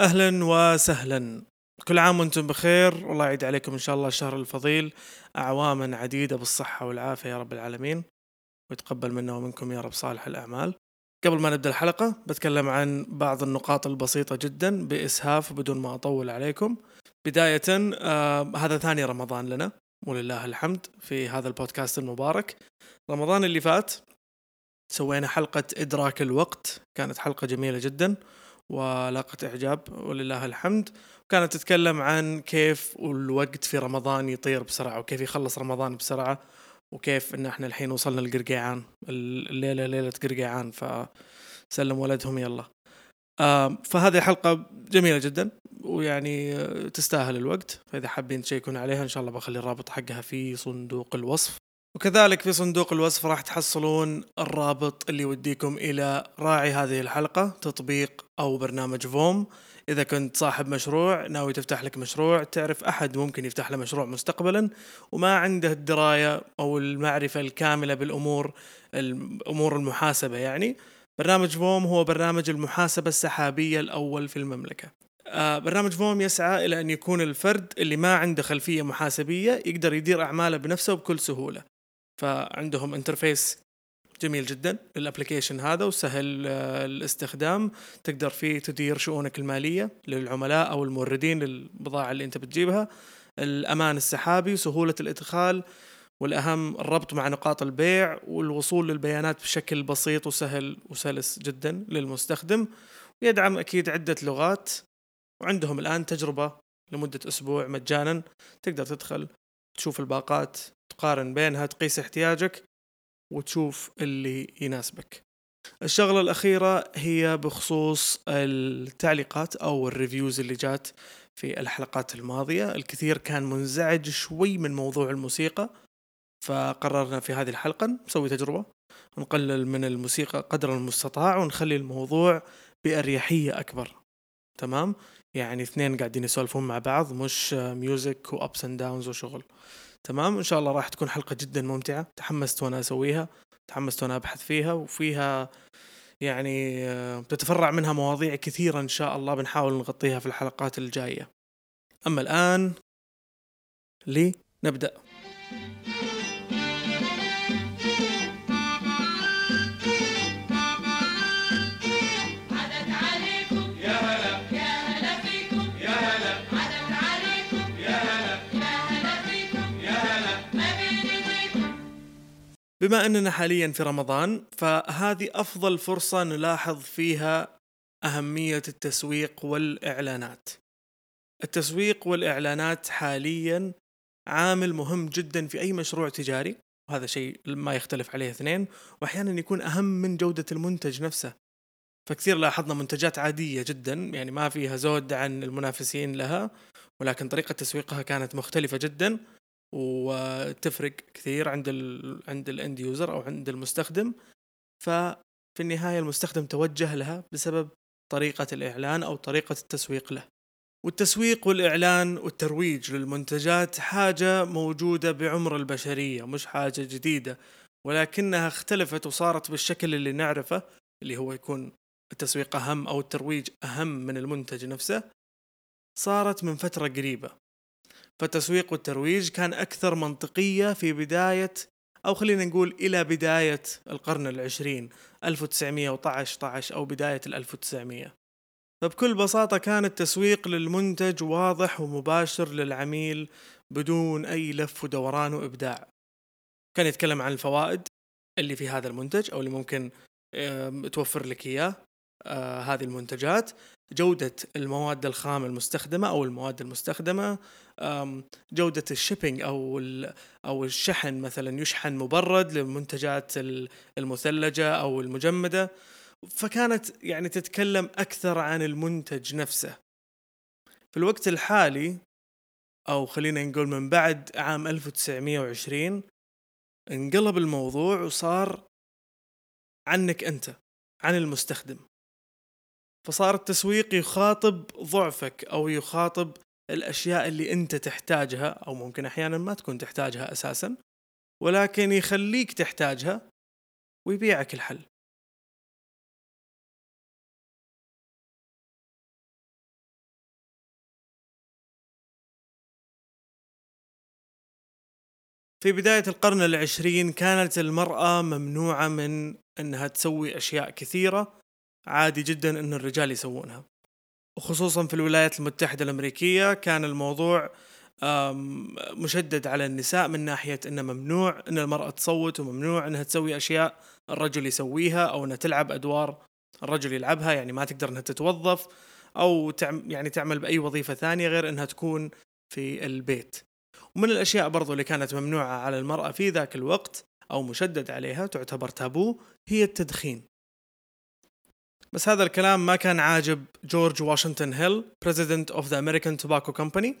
أهلا وسهلا. كل عام وأنتم بخير. والله يعيد عليكم إن شاء الله الشهر الفضيل. اعواما عديدة بالصحة والعافية يا رب العالمين. ويتقبل منا ومنكم يا رب صالح الأعمال. قبل ما نبدأ الحلقة بتكلم عن بعض النقاط البسيطة جدا بإسهاف بدون ما أطول عليكم. بداية آه هذا ثاني رمضان لنا. ولله الحمد في هذا البودكاست المبارك. رمضان اللي فات سوينا حلقة إدراك الوقت. كانت حلقة جميلة جدا. ولاقت إعجاب ولله الحمد. كانت تتكلم عن كيف الوقت في رمضان يطير بسرعة وكيف يخلص رمضان بسرعة وكيف إن إحنا الحين وصلنا لقرقيعان الليلة ليلة قرقيعان فسلم ولدهم يلا. فهذه حلقة جميلة جدا ويعني تستاهل الوقت. فإذا حابين تشيكون عليها إن شاء الله بخلي الرابط حقها في صندوق الوصف. وكذلك في صندوق الوصف راح تحصلون الرابط اللي يوديكم إلى راعي هذه الحلقة تطبيق أو برنامج فوم. إذا كنت صاحب مشروع ناوي تفتح لك مشروع تعرف أحد ممكن يفتح له مشروع مستقبلا وما عنده الدراية أو المعرفة الكاملة بالأمور الأمور المحاسبة يعني. برنامج فوم هو برنامج المحاسبة السحابية الأول في المملكة. آه برنامج فوم يسعى إلى أن يكون الفرد اللي ما عنده خلفية محاسبية يقدر يدير أعماله بنفسه بكل سهولة. فعندهم interface جميل جدا لل application هذا وسهل آه، الاستخدام. تقدر فيه تدير شؤونك المالية للعملاء أو الموردين للبضاعة اللي أنت بتجيبها. الأمان السحابي سهوله الإدخال والأهم الربط مع نقاط البيع والوصول للبيانات بشكل بسيط وسهل وسلس جدا للمستخدم. ويدعم أكيد عدة لغات. وعندهم الآن تجربة لمدة أسبوع مجانا تقدر تدخل تشوف الباقات تقارن بينها تقيس احتياجك وتشوف اللي يناسبك. الشغلة الأخيرة هي بخصوص التعليقات أو ال reviews اللي جات في الحلقات الماضية. الكثير كان منزعج شوي من موضوع الموسيقى فقررنا في هذه الحلقة نسوي تجربة نقلل من الموسيقى قدر المستطاع ونخلي الموضوع بأريحية أكبر. تمام؟ يعني اثنين قاعدين يسولفون مع بعض مش music و ups and downs وشغل تمام؟ ان شاء الله راح تكون حلقة جدا ممتعة. تحمست وأنا أسويها. تحمست وأنا أبحث فيها. وفيها يعني بتتفرع منها مواضيع كثيرة إن شاء الله بنحاول نغطيها في الحلقات الجاية. أما الآن لنبدأ. بما أننا حاليا في رمضان فهذه أفضل فرصة نلاحظ فيها أهمية التسويق والإعلانات. التسويق والإعلانات حاليا عامل مهم جدا في أي مشروع تجاري وهذا شيء ما يختلف عليه اثنين واحيانا يكون أهم من جودة المنتج نفسه. فكثير لاحظنا منتجات عادية جدا يعني ما فيها زود عن المنافسين لها ولكن طريقة تسويقها كانت مختلفة جدا وتفرق كثير عند ال عند ال end user أو عند المستخدم. ففي النهاية المستخدم توجه لها بسبب طريقة الإعلان أو طريقة التسويق له. والتسويق والإعلان والترويج للمنتجات حاجة موجودة بعمر البشرية مش حاجة جديدة. ولكنها اختلفت وصارت بالشكل اللي نعرفه اللي هو يكون التسويق أهم أو الترويج أهم من المنتج نفسه صارت من فترة قريبة. فالتسويق والترويج كان أكثر منطقية في بداية أو خلينا نقول إلى بداية القرن العشرين 1912 أو بداية ال 1900 فبكل بساطة كان التسويق للمنتج واضح ومباشر للعميل بدون أي لف ودوران وإبداع. كان يتكلم عن الفوائد اللي في هذا المنتج أو اللي ممكن توفر لك إياه. آه هذه المنتجات. جودة المواد الخام المستخدمة أو المواد المستخدمة جودة الشيبينج أو أو الشحن مثلا يشحن مبرد للمنتجات المثلجة أو المجمدة. فكانت يعني تتكلم أكثر عن المنتج نفسه. في الوقت الحالي أو خلينا نقول من بعد عام 1920 انقلب الموضوع وصار عنك أنت عن المستخدم. فصار التسويق يخاطب ضعفك أو يخاطب الأشياء اللي أنت تحتاجها أو ممكن أحيانا ما تكون تحتاجها أساسا ولكن يخليك تحتاجها ويبيعك الحل. في بداية القرن العشرين كانت المرأة ممنوعة من أنها تسوي أشياء كثيرة عادي جدا أن الرجال يسوونها. وخصوصا في الولايات المتحدة الأمريكية كان الموضوع مشدد على النساء من ناحية أنه ممنوع أن المرأة تصوت وممنوع أنها تسوي أشياء الرجل يسويها أو أنها تلعب أدوار الرجل يلعبها يعني ما تقدر أنها تتوظف أو يعني تعمل بأي وظيفة ثانية غير أنها تكون في البيت. ومن الأشياء برضو اللي كانت ممنوعة على المرأة في ذاك الوقت أو مشدد عليها تعتبر تابو هي التدخين. بس هذا الكلام ما كان عاجب جورج واشنطن هيل President of the American Tobacco Company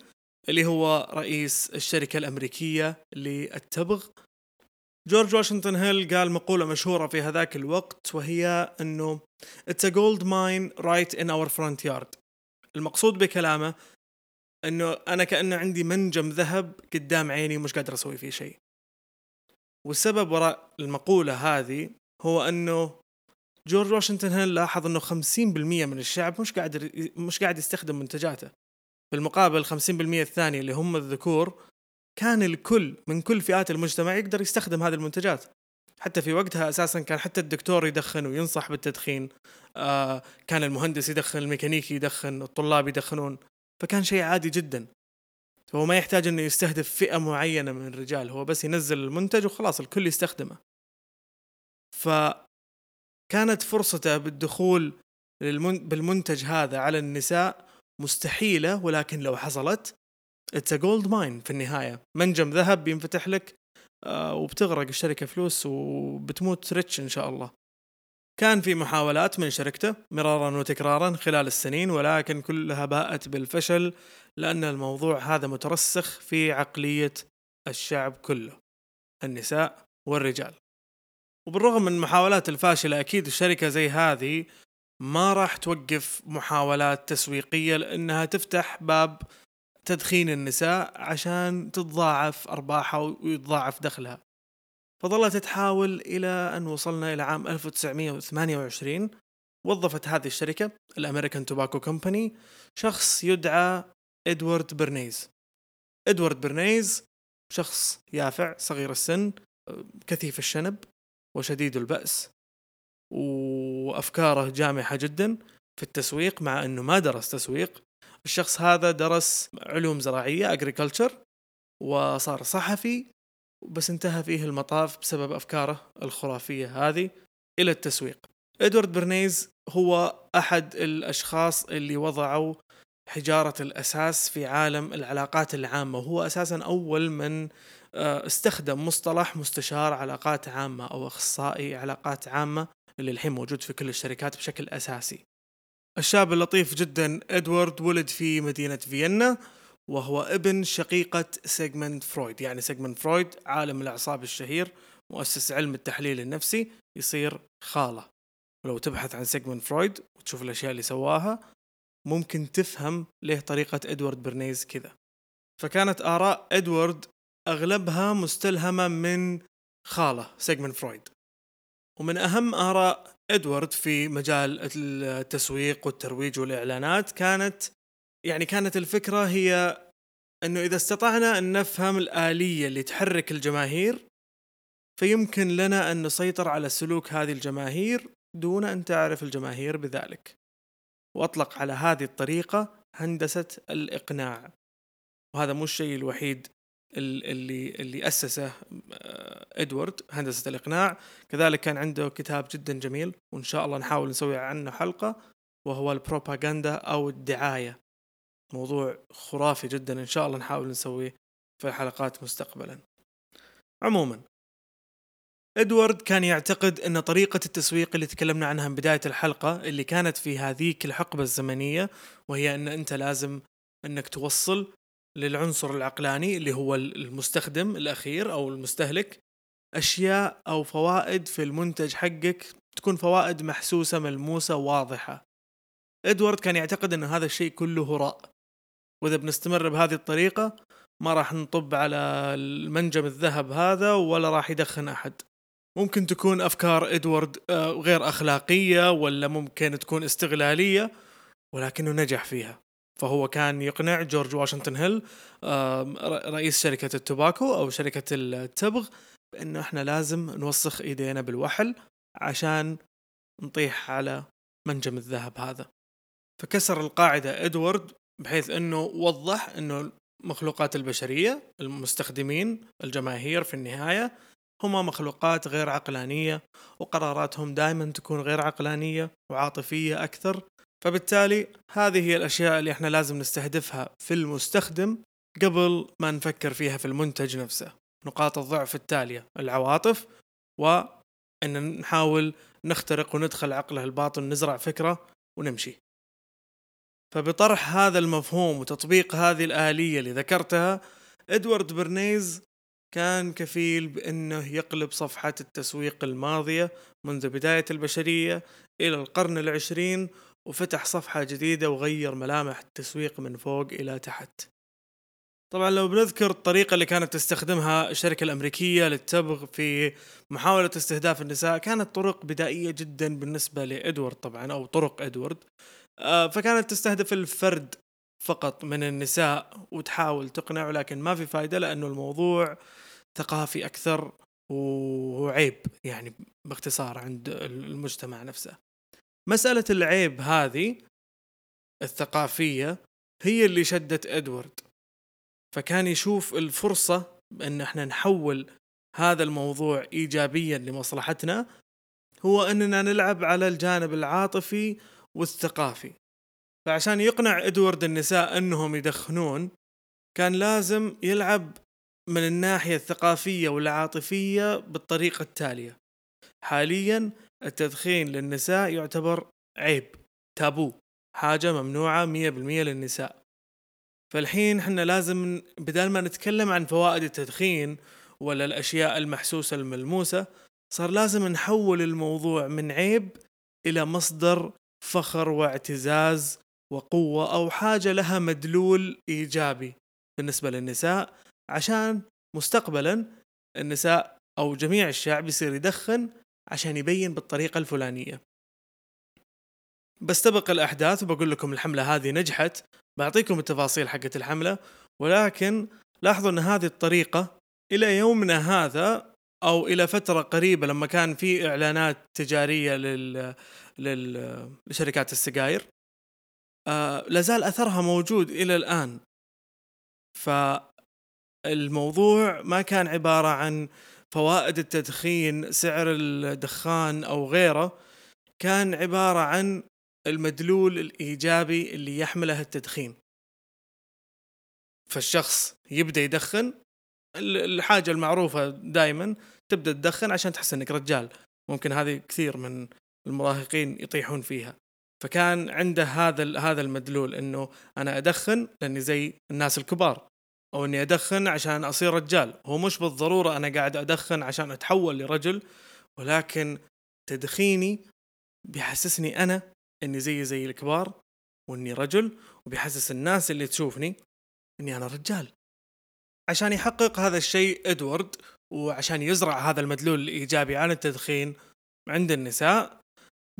اللي هو رئيس الشركة الأمريكية للتبغ. جورج واشنطن هيل قال مقولة مشهورة في هذاك الوقت وهي أنه It's a gold mine right in our front yard. المقصود بكلامه أنه أنا كأنه عندي منجم ذهب قدام عيني ومش قادر أسوي فيه شيء. والسبب وراء المقولة هذه هو أنه جورج واشنطن هيل لاحظ أنه 50% من الشعب مش قاعد مش قاعد يستخدم منتجاته. بالمقابل 50% الثانية اللي هم الذكور كان الكل من كل فئات المجتمع يقدر يستخدم هذه المنتجات. حتى في وقتها أساسا كان حتى الدكتور يدخن وينصح بالتدخين آه كان المهندس يدخن الميكانيكي يدخن الطلاب يدخنون. فكان شيء عادي جدا. فهو ما يحتاج إنه يستهدف فئة معينة من الرجال هو بس ينزل المنتج وخلاص الكل يستخدمه. فكانت فرصته بالدخول بالمنتج هذا على النساء مستحيلة ولكن لو حصلت it's gold mine في النهاية. منجم ذهب بينفتح لك آه، وبتغرق الشركة فلوس وبتموت rich إن شاء الله. كان في محاولات من شركته مرارا وتكرارا خلال السنين ولكن كلها باءت بالفشل لأن الموضوع هذا مترسخ في عقلية الشعب كله النساء والرجال. وبالرغم من المحاولات الفاشلة أكيد الشركة زي هذه ما راح توقف محاولات تسويقية لأنها تفتح باب تدخين النساء عشان تتضاعف أرباحها ويتضاعف دخلها. فظلت تحاول إلى أن وصلنا إلى عام 1928 وظفت هذه الشركة ال American Tobacco Company شخص يدعى إدوارد برنيز. إدوارد برنيز شخص يافع صغير السن كثيف الشنب. وشديد البأس وأفكاره جامحة جدا في التسويق مع أنه ما درس تسويق. الشخص هذا درس علوم زراعية agriculture وصار صحفي بس انتهى فيه المطاف بسبب أفكاره الخرافية هذه إلى التسويق. إدوارد برنيز هو أحد الأشخاص اللي وضعوا حجارة الأساس في عالم العلاقات العامة وهو أساسا أول من استخدم مصطلح مستشار علاقات عامة أو أخصائي علاقات عامة اللي الحين موجود في كل الشركات بشكل أساسي. الشاب اللطيف جدا إدوارد ولد في مدينة فيينا وهو ابن شقيقة سيغموند فرويد. يعني سيغموند فرويد عالم الأعصاب الشهير مؤسس علم التحليل النفسي يصير خاله. ولو تبحث عن سيغموند فرويد وتشوف الأشياء اللي سواها ممكن تفهم ليه طريقة إدوارد برنيز كذا. فكانت آراء إدوارد أغلبها مستلهمة من خاله سيغموند فرويد. ومن أهم آراء إدوارد في مجال التسويق والترويج والإعلانات كانت يعني كانت الفكرة هي إنه إذا استطعنا أن نفهم الآلية اللي تحرك الجماهير فيمكن لنا أن نسيطر على سلوك هذه الجماهير دون أن تعرف الجماهير بذلك. وأطلق على هذه الطريقة هندسة الإقناع. وهذا مو الشيء الوحيد اللي اللي أسسه آه، إدوارد هندسة الإقناع. كذلك كان عنده كتاب جدا جميل وإن شاء الله نحاول نسوي عنه حلقة وهو البروباغندا أو الدعاية. موضوع خرافي جدا إن شاء الله نحاول نسويه في الحلقات مستقبلا. عموما إدوارد كان يعتقد أن طريقة التسويق اللي تكلمنا عنها من بداية الحلقة اللي كانت في هذيك الحقبة الزمنية وهي أن أنت لازم أنك توصل للعنصر العقلاني اللي هو المستخدم الأخير أو المستهلك. أشياء أو فوائد في المنتج حقك تكون فوائد محسوسة ملموسة واضحة. إدوارد كان يعتقد إن هذا الشيء كله هراء وإذا بنستمر بهذه الطريقة ما راح نطب على المنجم الذهب هذا ولا راح يدخن أحد. ممكن تكون أفكار إدوارد آه، غير أخلاقية ولا ممكن تكون استغلالية ولكنه نجح فيها. فهو كان يقنع جورج واشنطن هيل رئيس شركة التوباكو أو شركة التبغ بأنه إحنا لازم نوسخ إيدينا بالوحل عشان نطيح على منجم الذهب هذا. فكسر القاعدة إدوارد بحيث أنه وضح أنه المخلوقات البشرية المستخدمين الجماهير في النهاية هما مخلوقات غير عقلانية وقراراتهم دائما تكون غير عقلانية وعاطفية أكثر فبالتالي هذه هي الأشياء اللي إحنا لازم نستهدفها في المستخدم قبل ما نفكر فيها في المنتج نفسه. نقاط الضعف التالية العواطف وأن نحاول نخترق وندخل عقله الباطن نزرع فكرة ونمشي. فبطرح هذا المفهوم وتطبيق هذه الآلية اللي ذكرتها إدوارد برنيز كان كفيل بأنه يقلب صفحة التسويق الماضية منذ بداية البشرية إلى القرن العشرين وفتح صفحة جديدة وغير ملامح التسويق من فوق إلى تحت. طبعا لو بنذكر الطريقة اللي كانت تستخدمها الشركة الأمريكية للتبغ في محاولة استهداف النساء كانت طرق بدائية جدا بالنسبة لإدوارد طبعا أو طرق إدوارد. آه، فكانت تستهدف الفرد فقط من النساء وتحاول تقنعه لكن ما في فايدة لأنه الموضوع ثقافي أكثر وعيب يعني باختصار عند المجتمع نفسه. مسألة العيب هذه الثقافية هي اللي شدت إدوارد فكان يشوف الفرصة بأن إحنا نحول هذا الموضوع إيجابيا لمصلحتنا هو أننا نلعب على الجانب العاطفي والثقافي. فعشان يقنع ادوارد النساء إنهم يدخنون كان لازم يلعب من الناحية الثقافية والعاطفية بالطريقة التالية. حاليا التدخين للنساء يعتبر عيب تابو حاجة ممنوعة مية بالمية للنساء. فالحين إحنا لازم بدل ما نتكلم عن فوائد التدخين ولا الأشياء المحسوسة الملموسة صار لازم نحول الموضوع من عيب إلى مصدر فخر واعتزاز وقوة أو حاجة لها مدلول إيجابي بالنسبة للنساء عشان مستقبلا النساء أو جميع الشعب يصير يدخن عشان يبين بالطريقة الفلانية. بستبق الأحداث وبقول لكم الحملة هذه نجحت بعطيكم التفاصيل حقت الحملة ولكن لاحظوا أن هذه الطريقة إلى يومنا هذا أو إلى فترة قريبة لما كان في إعلانات تجارية لل... لل... لشركات السجاير آه لازال أثرها موجود إلى الآن. فالموضوع ما كان عبارة عن فوائد التدخين سعر الدخان أو غيره كان عبارة عن المدلول الإيجابي اللي يحمله التدخين. فالشخص يبدأ يدخن الحاجة المعروفة دائما تبدأ تدخن عشان تحس إنك رجال. ممكن هذه كثير من المراهقين يطيحون فيها. فكان عنده هذا هذا المدلول إنه أنا أدخن لأني زي الناس الكبار. أو إني أدخن عشان أصير رجال. هو مش بالضرورة أنا قاعد أدخن عشان أتحول لرجل ولكن تدخيني بيحسسني أنا إني زي زي الكبار وإني رجل وبيحسس الناس اللي تشوفني إني أنا رجال. عشان يحقق هذا الشيء ادوارد وعشان يزرع هذا المدلول الإيجابي عن التدخين عند النساء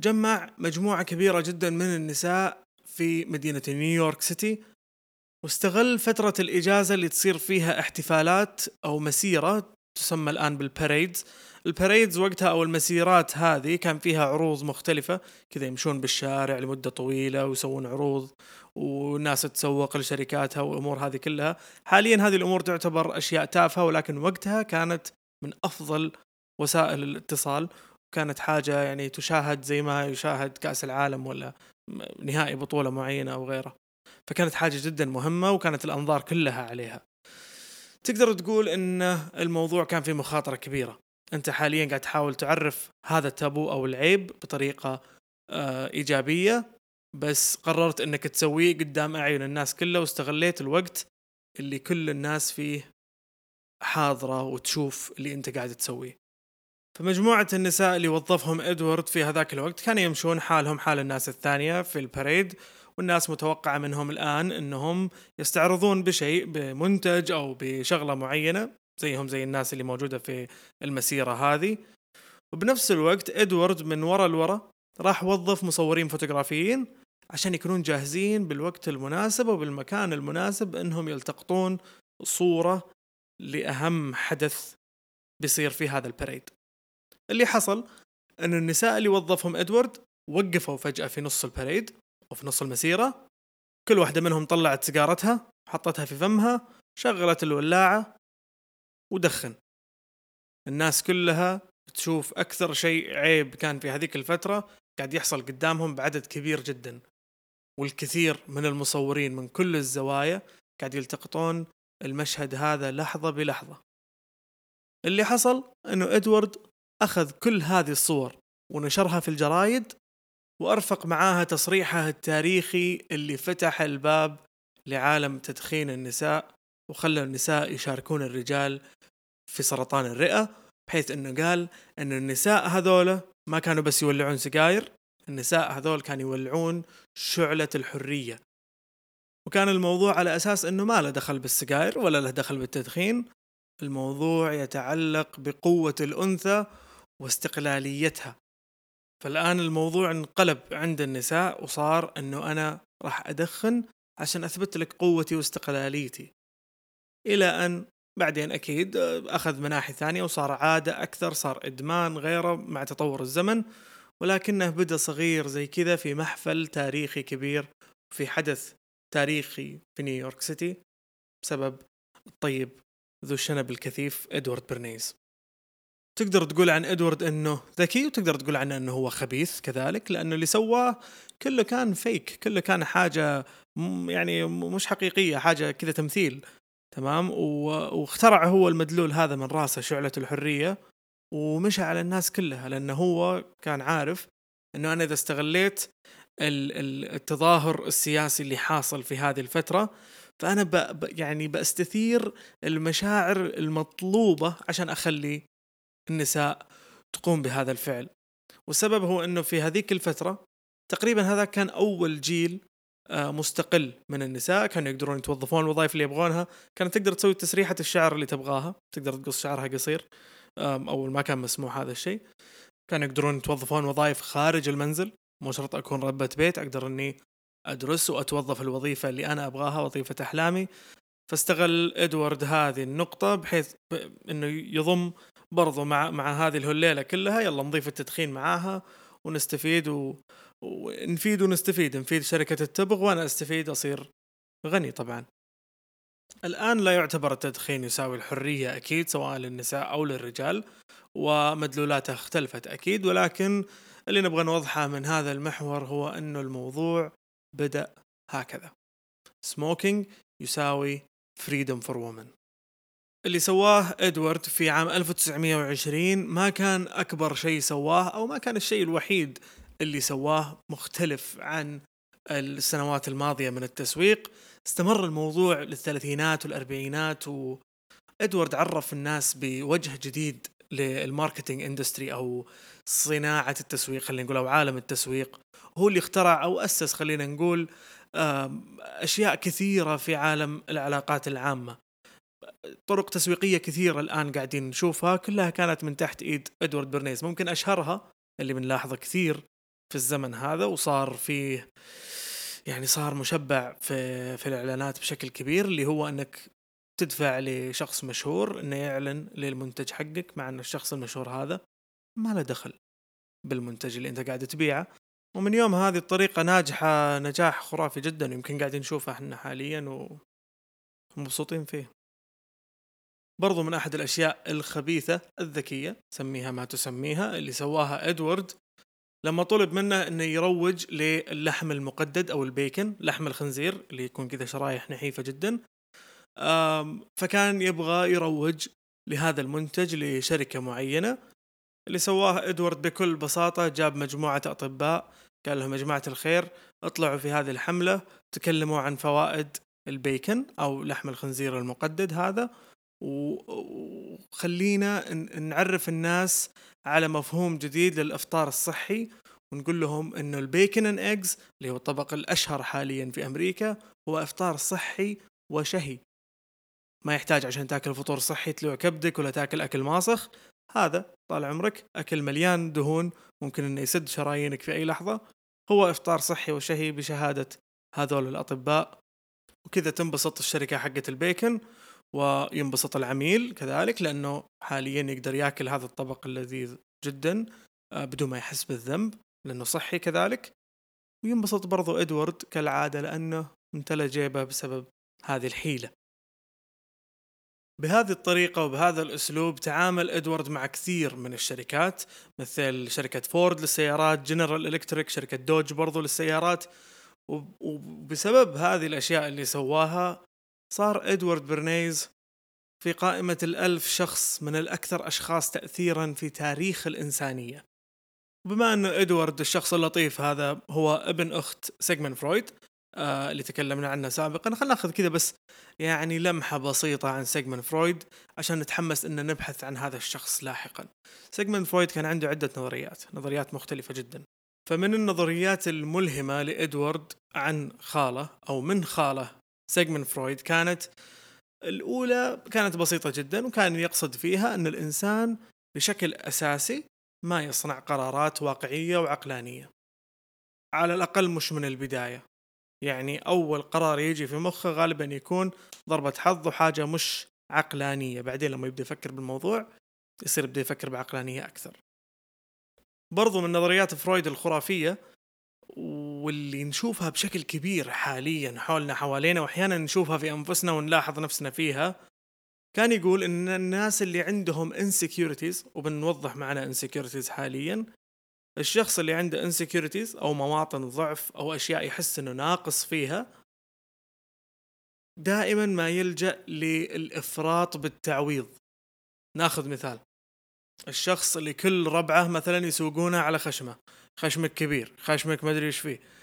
جمع مجموعة كبيرة جدا من النساء في مدينة نيويورك سيتي واستغل فترة الإجازة اللي تصير فيها احتفالات أو مسيرة تسمى الآن بالباريدز الباريدز وقتها أو المسيرات هذه كان فيها عروض مختلفة. كذا يمشون بالشارع لمدة طويلة ويسوون عروض والناس تسوق لشركاتها والأمور هذه كلها. حاليا هذه الأمور تعتبر أشياء تافهة ولكن وقتها كانت من أفضل وسائل الاتصال. كانت حاجة يعني تشاهد زي ما يشاهد كأس العالم ولا نهائي بطولة معينة أو غيره. فكانت حاجة جدا مهمة وكانت الأنظار كلها عليها. تقدر تقول إن الموضوع كان فيه مخاطرة كبيرة. أنت حاليا قاعد تحاول تعرف هذا التابو أو العيب بطريقة آه، إيجابية بس قررت إنك تسويه قدام أعين الناس كلها واستغليت الوقت اللي كل الناس فيه حاضرة وتشوف اللي أنت قاعد تسويه. فمجموعة النساء اللي وظفهم إدوارد في هذاك الوقت كانوا يمشون حالهم حال الناس الثانية في البريد والناس متوقعة منهم الآن أنهم يستعرضون بشيء بمنتج أو بشغلة معينة زيهم زي الناس اللي موجودة في المسيرة هذه. وبنفس الوقت إدوارد من ورا لورا راح وظف مصورين فوتوغرافيين عشان يكونون جاهزين بالوقت المناسب وبالمكان المناسب إنهم يلتقطون صورة لأهم حدث بيصير في هذا البريد. اللي حصل أن النساء اللي وظفهم إدوارد وقفوا فجأة في نص البريد. وفي نص المسيرة كل واحدة منهم طلعت سيجارتها حطتها في فمها شغلت الولاعة ودخن. الناس كلها تشوف أكثر شيء عيب كان في هذيك الفترة قاعد يحصل قدامهم بعدد كبير جدا. والكثير من المصورين من كل الزوايا قاعد يلتقطون المشهد هذا لحظة بلحظة. اللي حصل إنه إدوارد أخذ كل هذه الصور ونشرها في الجرايد وأرفق معاها تصريحه التاريخي اللي فتح الباب لعالم تدخين النساء وخلى النساء يشاركون الرجال في سرطان الرئة بحيث إنه قال إن النساء هذولا ما كانوا بس يولعون سجاير النساء هذول كانوا يولعون شعلة الحرية. وكان الموضوع على أساس أنه ما له دخل بالسجاير ولا له دخل بالتدخين الموضوع يتعلق بقوة الأنثى واستقلاليتها. فالآن الموضوع انقلب عند النساء وصار أنه أنا راح أدخن عشان أثبت لك قوتي واستقلاليتي. إلى أن بعدين أكيد أخذ مناحي ثانية وصار عادة أكثر صار إدمان غيره مع تطور الزمن ولكنه بدأ صغير زي كذا في محفل تاريخي كبير في حدث تاريخي في نيويورك سيتي بسبب الطيب ذو الشنب الكثيف إدوارد برنيز تقدر تقول عن ادوارد إنه ذكي وتقدر تقول عنه إنه هو خبيث كذلك لأنه اللي سواه كله كان فيك كله كان حاجة يعني مش حقيقية حاجة كذا تمثيل تمام؟ واخترع هو المدلول هذا من راسه شعلة الحرية ومشى على الناس كلها لأنه هو كان عارف إنه أنا إذا استغليت التظاهر السياسي اللي حاصل في هذه الفترة فأنا يعني بستثير المشاعر المطلوبة عشان أخلي النساء تقوم بهذا الفعل. والسبب هو إنه في هذيك الفترة تقريبا هذا كان أول جيل آه، مستقل من النساء كانوا يقدرون يتوظفون الوظائف اللي يبغونها كانت تقدر تسوي تسريحة الشعر اللي تبغاها تقدر تقص شعرها قصير أول ما كان مسموح هذا الشيء. كانوا يقدرون يتوظفون وظائف خارج المنزل مو شرط أكون ربة بيت أقدر أني أدرس وأتوظف الوظيفة اللي أنا أبغاها وظيفة أحلامي. فاستغل إدوارد هذه النقطة بحيث إنه يضم برضو مع مع هذه الهليلة كلها يلا نضيف التدخين معاها ونستفيد و... ونفيد ونستفيد. نفيد شركة التبغ وأنا أستفيد أصير غني طبعا. الآن لا يعتبر التدخين يساوي الحرية أكيد سواء للنساء أو للرجال ومدلولاته اختلفت أكيد. ولكن اللي نبغى نوضحه من هذا المحور هو أنه الموضوع بدأ هكذا. smoking يساوي freedom for women اللي سواه إدوارد في عام 1920 ما كان أكبر شيء سواه أو ما كان الشيء الوحيد اللي سواه مختلف عن السنوات الماضية من التسويق. استمر الموضوع للثلاثينات والأربعينات وإدوارد عرف الناس بوجه جديد لل marketing industry أو صناعة التسويق خلينا نقول أو عالم التسويق. هو اللي اخترع أو أسس خلينا نقول أشياء كثيرة في عالم العلاقات العامة. طرق تسويقية كثيرة الآن قاعدين نشوفها كلها كانت من تحت إيد إدوارد برنيز ممكن أشهرها اللي بنلاحظه كثير في الزمن هذا وصار فيه يعني صار مشبع في في الإعلانات بشكل كبير اللي هو إنك تدفع لشخص مشهور إنه يعلن للمنتج حقك مع ان الشخص المشهور هذا ما له دخل بالمنتج اللي أنت قاعد تبيعه. ومن يوم هذه الطريقة ناجحة نجاح خرافي جدا يمكن قاعدين نشوفه إحنا حاليا ومبسوطين فيه. برضو من أحد الأشياء الخبيثة الذكية سميها ما تسميها اللي سواها إدوارد. لما طلب منه إنه يروج للحم المقدد أو البيكن لحم الخنزير اللي يكون كذا شرايح نحيفة جدا فكان يبغى يروج لهذا المنتج لشركة معينة. اللي سواه إدوارد بكل بساطة جاب مجموعة أطباء قال لهم يا جماعة الخير اطلعوا في هذه الحملة تكلموا عن فوائد البيكن أو لحم الخنزير المقدد هذا. وخلينا نعرف الناس على مفهوم جديد للأفطار الصحي ونقول لهم إنه البيكن ان إيجز اللي هو الطبق الأشهر حاليا في أمريكا هو إفطار صحي وشهي. ما يحتاج عشان تاكل فطور صحي تلوع كبدك ولا تاكل أكل ماسخ. هذا طال عمرك أكل مليان دهون ممكن إنه يسد شرايينك في أي لحظة. هو إفطار صحي وشهي بشهادة هذول الأطباء. وكذا تنبسط الشركة حقت البيكن. وينبسط العميل كذلك لأنه حاليا يقدر يأكل هذا الطبق اللذيذ جدا آه، بدون ما يحس بالذنب لأنه صحي كذلك. وينبسط برضو إدوارد كالعادة لأنه امتلى جيبه بسبب هذه الحيلة. بهذه الطريقة وبهذا الأسلوب تعامل إدوارد مع كثير من الشركات مثل شركة فورد للسيارات جنرال إلكتريك شركة دوج برضو للسيارات. وبسبب هذه الأشياء اللي سواها صار إدوارد برنيز في قائمة الألف شخص من الأكثر أشخاص تأثيرا في تاريخ الإنسانية. بما أن إدوارد الشخص اللطيف هذا هو ابن أخت سيغمن فرويد آه اللي تكلمنا عنه سابقا خلينا ناخذ كذا بس يعني لمحة بسيطة عن سيغمن فرويد عشان نتحمس أن نبحث عن هذا الشخص لاحقا. سيغمن فرويد كان عنده عدة نظريات نظريات مختلفة جدا. فمن النظريات الملهمة لإدوارد عن خالة أو من خالة سيغمن فرويد كانت الأولى كانت بسيطة جدا وكان يقصد فيها أن الإنسان بشكل أساسي ما يصنع قرارات واقعية وعقلانية. على الأقل مش من البداية. يعني أول قرار يجي في مخه غالبا يكون ضربة حظ وحاجة مش عقلانية. بعدين لما يبدأ يفكر بالموضوع يصير يبدأ يفكر بعقلانية أكثر. برضو من نظريات فرويد الخرافية واللي نشوفها بشكل كبير حاليا حولنا حوالينا واحيانا نشوفها في أنفسنا ونلاحظ نفسنا فيها. كان يقول إن الناس اللي عندهم insecurities وبنوضح معنا insecurities حاليا. الشخص اللي عنده insecurities أو مواطن ضعف أو أشياء يحس إنه ناقص فيها دائما ما يلجأ للإفراط بالتعويض. ناخذ مثال. الشخص اللي كل ربعه مثلا يسوقونه على خشمه. خشمك كبير خشمك ما أدري إيش فيه.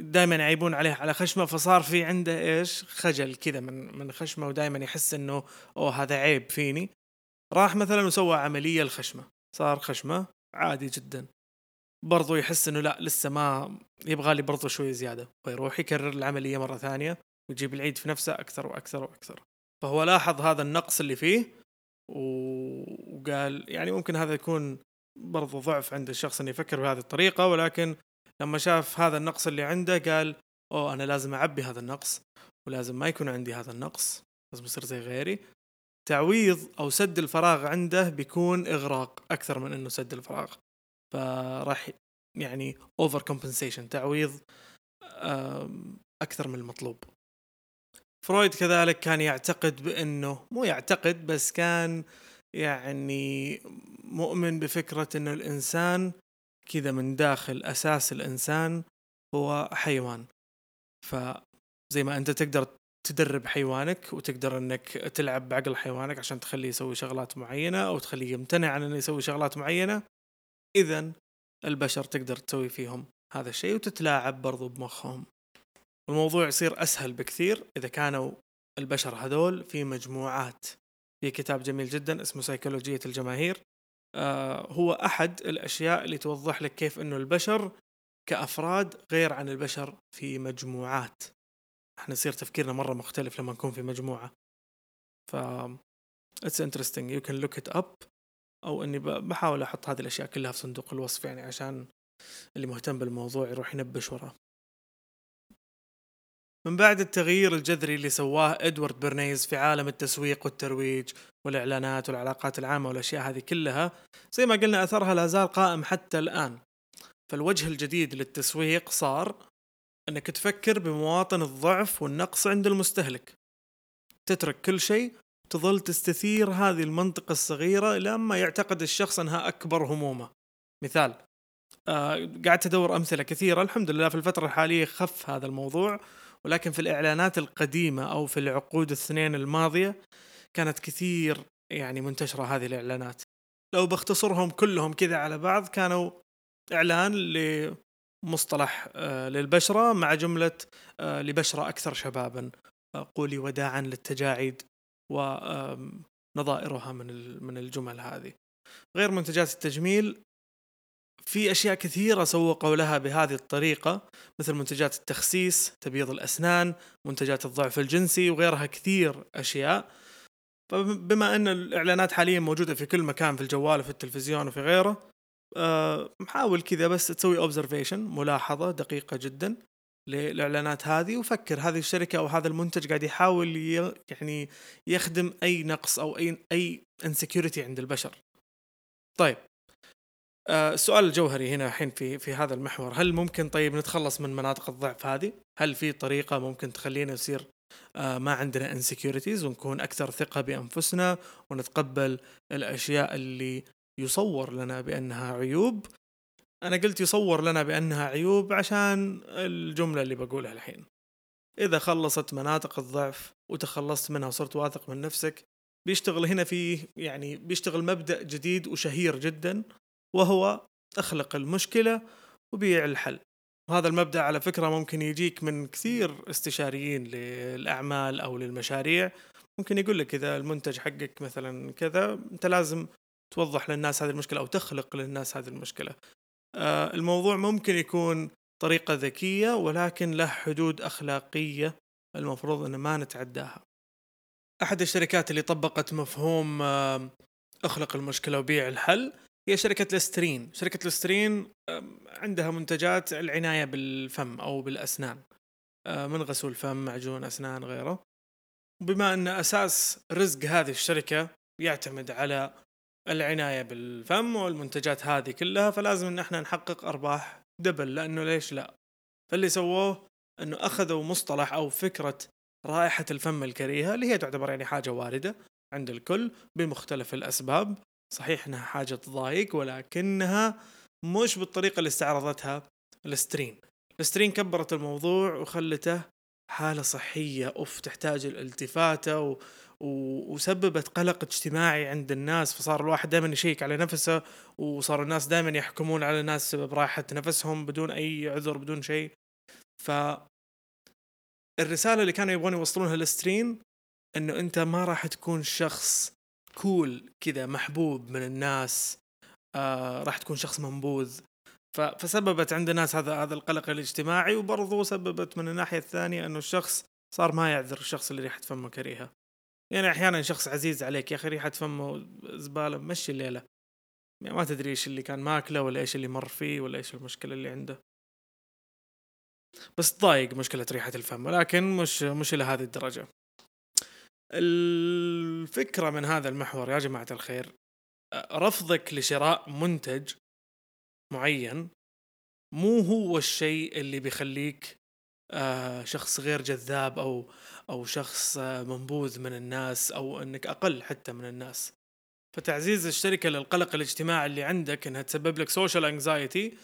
دائما يعيبون عليه على خشمة فصار في عنده إيش؟ خجل كذا من من خشمة ودائما يحس إنه أوه هذا عيب فيني. راح مثلا وسوى عملية الخشمة. صار خشمة عادي جدا. برضو يحس إنه لا لسه ما يبغى لي برضو شوي زيادة. ويروح يكرر العملية مرة ثانية ويجيب العيد في نفسه أكثر وأكثر وأكثر. فهو لاحظ هذا النقص اللي فيه وقال يعني ممكن هذا يكون برضو ضعف عند الشخص إنه يفكر بهذه الطريقة ولكن لما شاف هذا النقص اللي عنده قال أوه أنا لازم أعبي هذا النقص ولازم ما يكون عندي هذا النقص لازم يصير زي غيري. تعويض أو سد الفراغ عنده بيكون إغراق أكثر من إنه سد الفراغ. فراح يعني over compensation تعويض أكثر من المطلوب. فرويد كذلك كان يعتقد بإنه مو يعتقد بس كان يعني مؤمن بفكرة إنه الإنسان كذا من داخل أساس الإنسان هو حيوان. فزي ما أنت تقدر تدرب حيوانك وتقدر إنك تلعب بعقل حيوانك عشان تخليه يسوي شغلات معينة أو تخليه يمتنع عن إنه يسوي شغلات معينة اذا البشر تقدر تسوي فيهم هذا الشيء وتتلاعب برضو بمخهم. الموضوع يصير أسهل بكثير إذا كانوا البشر هذول في مجموعات. في كتاب جميل جدا اسمه سيكولوجية الجماهير هو أحد الأشياء اللي توضح لك كيف أنه البشر كأفراد غير عن البشر في مجموعات. إحنا يصير تفكيرنا مرة مختلف لما نكون في مجموعة. ف it's interesting. You can look it up. أو إني بحاول أحط هذه الأشياء كلها في صندوق الوصف يعني عشان اللي مهتم بالموضوع يروح ينبش وراه. من بعد التغيير الجذري اللي سواه إدوارد برنيز في عالم التسويق والترويج والإعلانات والعلاقات العامة والأشياء هذه كلها زي ما قلنا أثرها لا زال قائم حتى الآن. فالوجه الجديد للتسويق صار إنك تفكر بمواطن الضعف والنقص عند المستهلك. تترك كل شيء تظل تستثير هذه المنطقة الصغيرة لما يعتقد الشخص أنها أكبر همومه. مثال آه قعدت أدور أمثلة كثيرة الحمد لله في الفترة الحالية خف هذا الموضوع. ولكن في الإعلانات القديمة أو في العقود السنين الماضية كانت كثير يعني منتشرة هذه الإعلانات. لو بختصرهم كلهم كذا على بعض كانوا إعلان لمصطلح آه، للبشرة مع جملة آه، لبشرة أكثر شبابا آه، قولي وداعا للتجاعيد ونظائرها من من الجمل هذه. غير منتجات التجميل في أشياء كثيرة سوقوا لها بهذه الطريقة مثل منتجات التخسيس تبييض الأسنان منتجات الضعف الجنسي وغيرها كثير أشياء فبما أن الإعلانات حاليا موجودة في كل مكان في الجوال وفي التلفزيون وفي غيره آه، محاول كذا بس تسوي observation ملاحظة دقيقة جدا للإعلانات هذه وفكر هذه الشركة أو هذا المنتج قاعد يحاول يعني يخدم أي نقص أو أي أي insecurity عند البشر. طيب السؤال الجوهري هنا الحين في في هذا المحور. هل ممكن طيب نتخلص من مناطق الضعف هذه؟ هل في طريقة ممكن تخلينا نصير آه، ما عندنا انسكيورتيز ونكون أكثر ثقة بأنفسنا ونتقبل الأشياء اللي يصور لنا بأنها عيوب؟ أنا قلت يصور لنا بأنها عيوب عشان الجملة اللي بقولها الحين. إذا خلصت مناطق الضعف وتخلصت منها وصرت واثق من نفسك بيشتغل هنا في يعني بيشتغل مبدأ جديد وشهير جدا وهو أخلق المشكلة وبيع الحل. وهذا المبدأ على فكرة ممكن يجيك من كثير استشاريين للأعمال أو للمشاريع. ممكن يقول لك إذا المنتج حقك مثلا كذا أنت لازم توضح للناس هذه المشكلة أو تخلق للناس هذه المشكلة. آه، الموضوع ممكن يكون طريقة ذكية ولكن له حدود أخلاقية المفروض أن ما نتعداها. أحد الشركات اللي طبقت مفهوم آه، أخلق المشكلة وبيع الحل هي شركة لسترين. شركة لسترين عندها منتجات العناية بالفم أو بالأسنان. آه، من غسول فم معجون أسنان غيره. بما أن أساس رزق هذه الشركة يعتمد على العناية بالفم والمنتجات هذه كلها فلازم إن إحنا نحقق أرباح دبل. لأنه ليش لا؟ فاللي سووه إنه أخذوا مصطلح أو فكرة رائحة الفم الكريهة اللي هي تعتبر يعني حاجة واردة عند الكل بمختلف الأسباب. صحيح إنها حاجة تضايق ولكنها مش بالطريقة اللي استعرضتها السترين. السترين كبرت الموضوع وخلته حالة صحية. أوف تحتاج الالتفاتة وسببت قلق اجتماعي عند الناس. فصار الواحد دائما يشيك على نفسه وصار الناس دائما يحكمون على الناس سبب راحة نفسهم بدون أي عذر بدون شيء. ف الرسالة اللي كانوا يبغون يوصلونها للسترين إنه أنت ما راح تكون شخص كول كذا محبوب من الناس آه راح تكون شخص منبوذ. فسببت عند الناس هذا هذا القلق الاجتماعي وبرضه سببت من الناحية الثانية إنه الشخص صار ما يعذر الشخص اللي ريحه فمه كريهة. يعني أحيانا شخص عزيز عليك يا أخي ريحه فمه زبالة مشي الليلة. يعني ما تدري إيش اللي كان ماكلة ولا إيش اللي مر فيه ولا إيش المشكلة اللي عنده. بس ضايق مشكلة ريحة الفم ولكن مش مش إلى هذه الدرجة. الفكرة من هذا المحور يا جماعة الخير رفضك لشراء منتج معين مو هو الشيء اللي بيخليك آه، شخص غير جذاب أو أو شخص آه، منبوذ من الناس أو إنك أقل حتى من الناس. فتعزيز الشركة للقلق الاجتماعي اللي عندك إنها تسبب لك social anxiety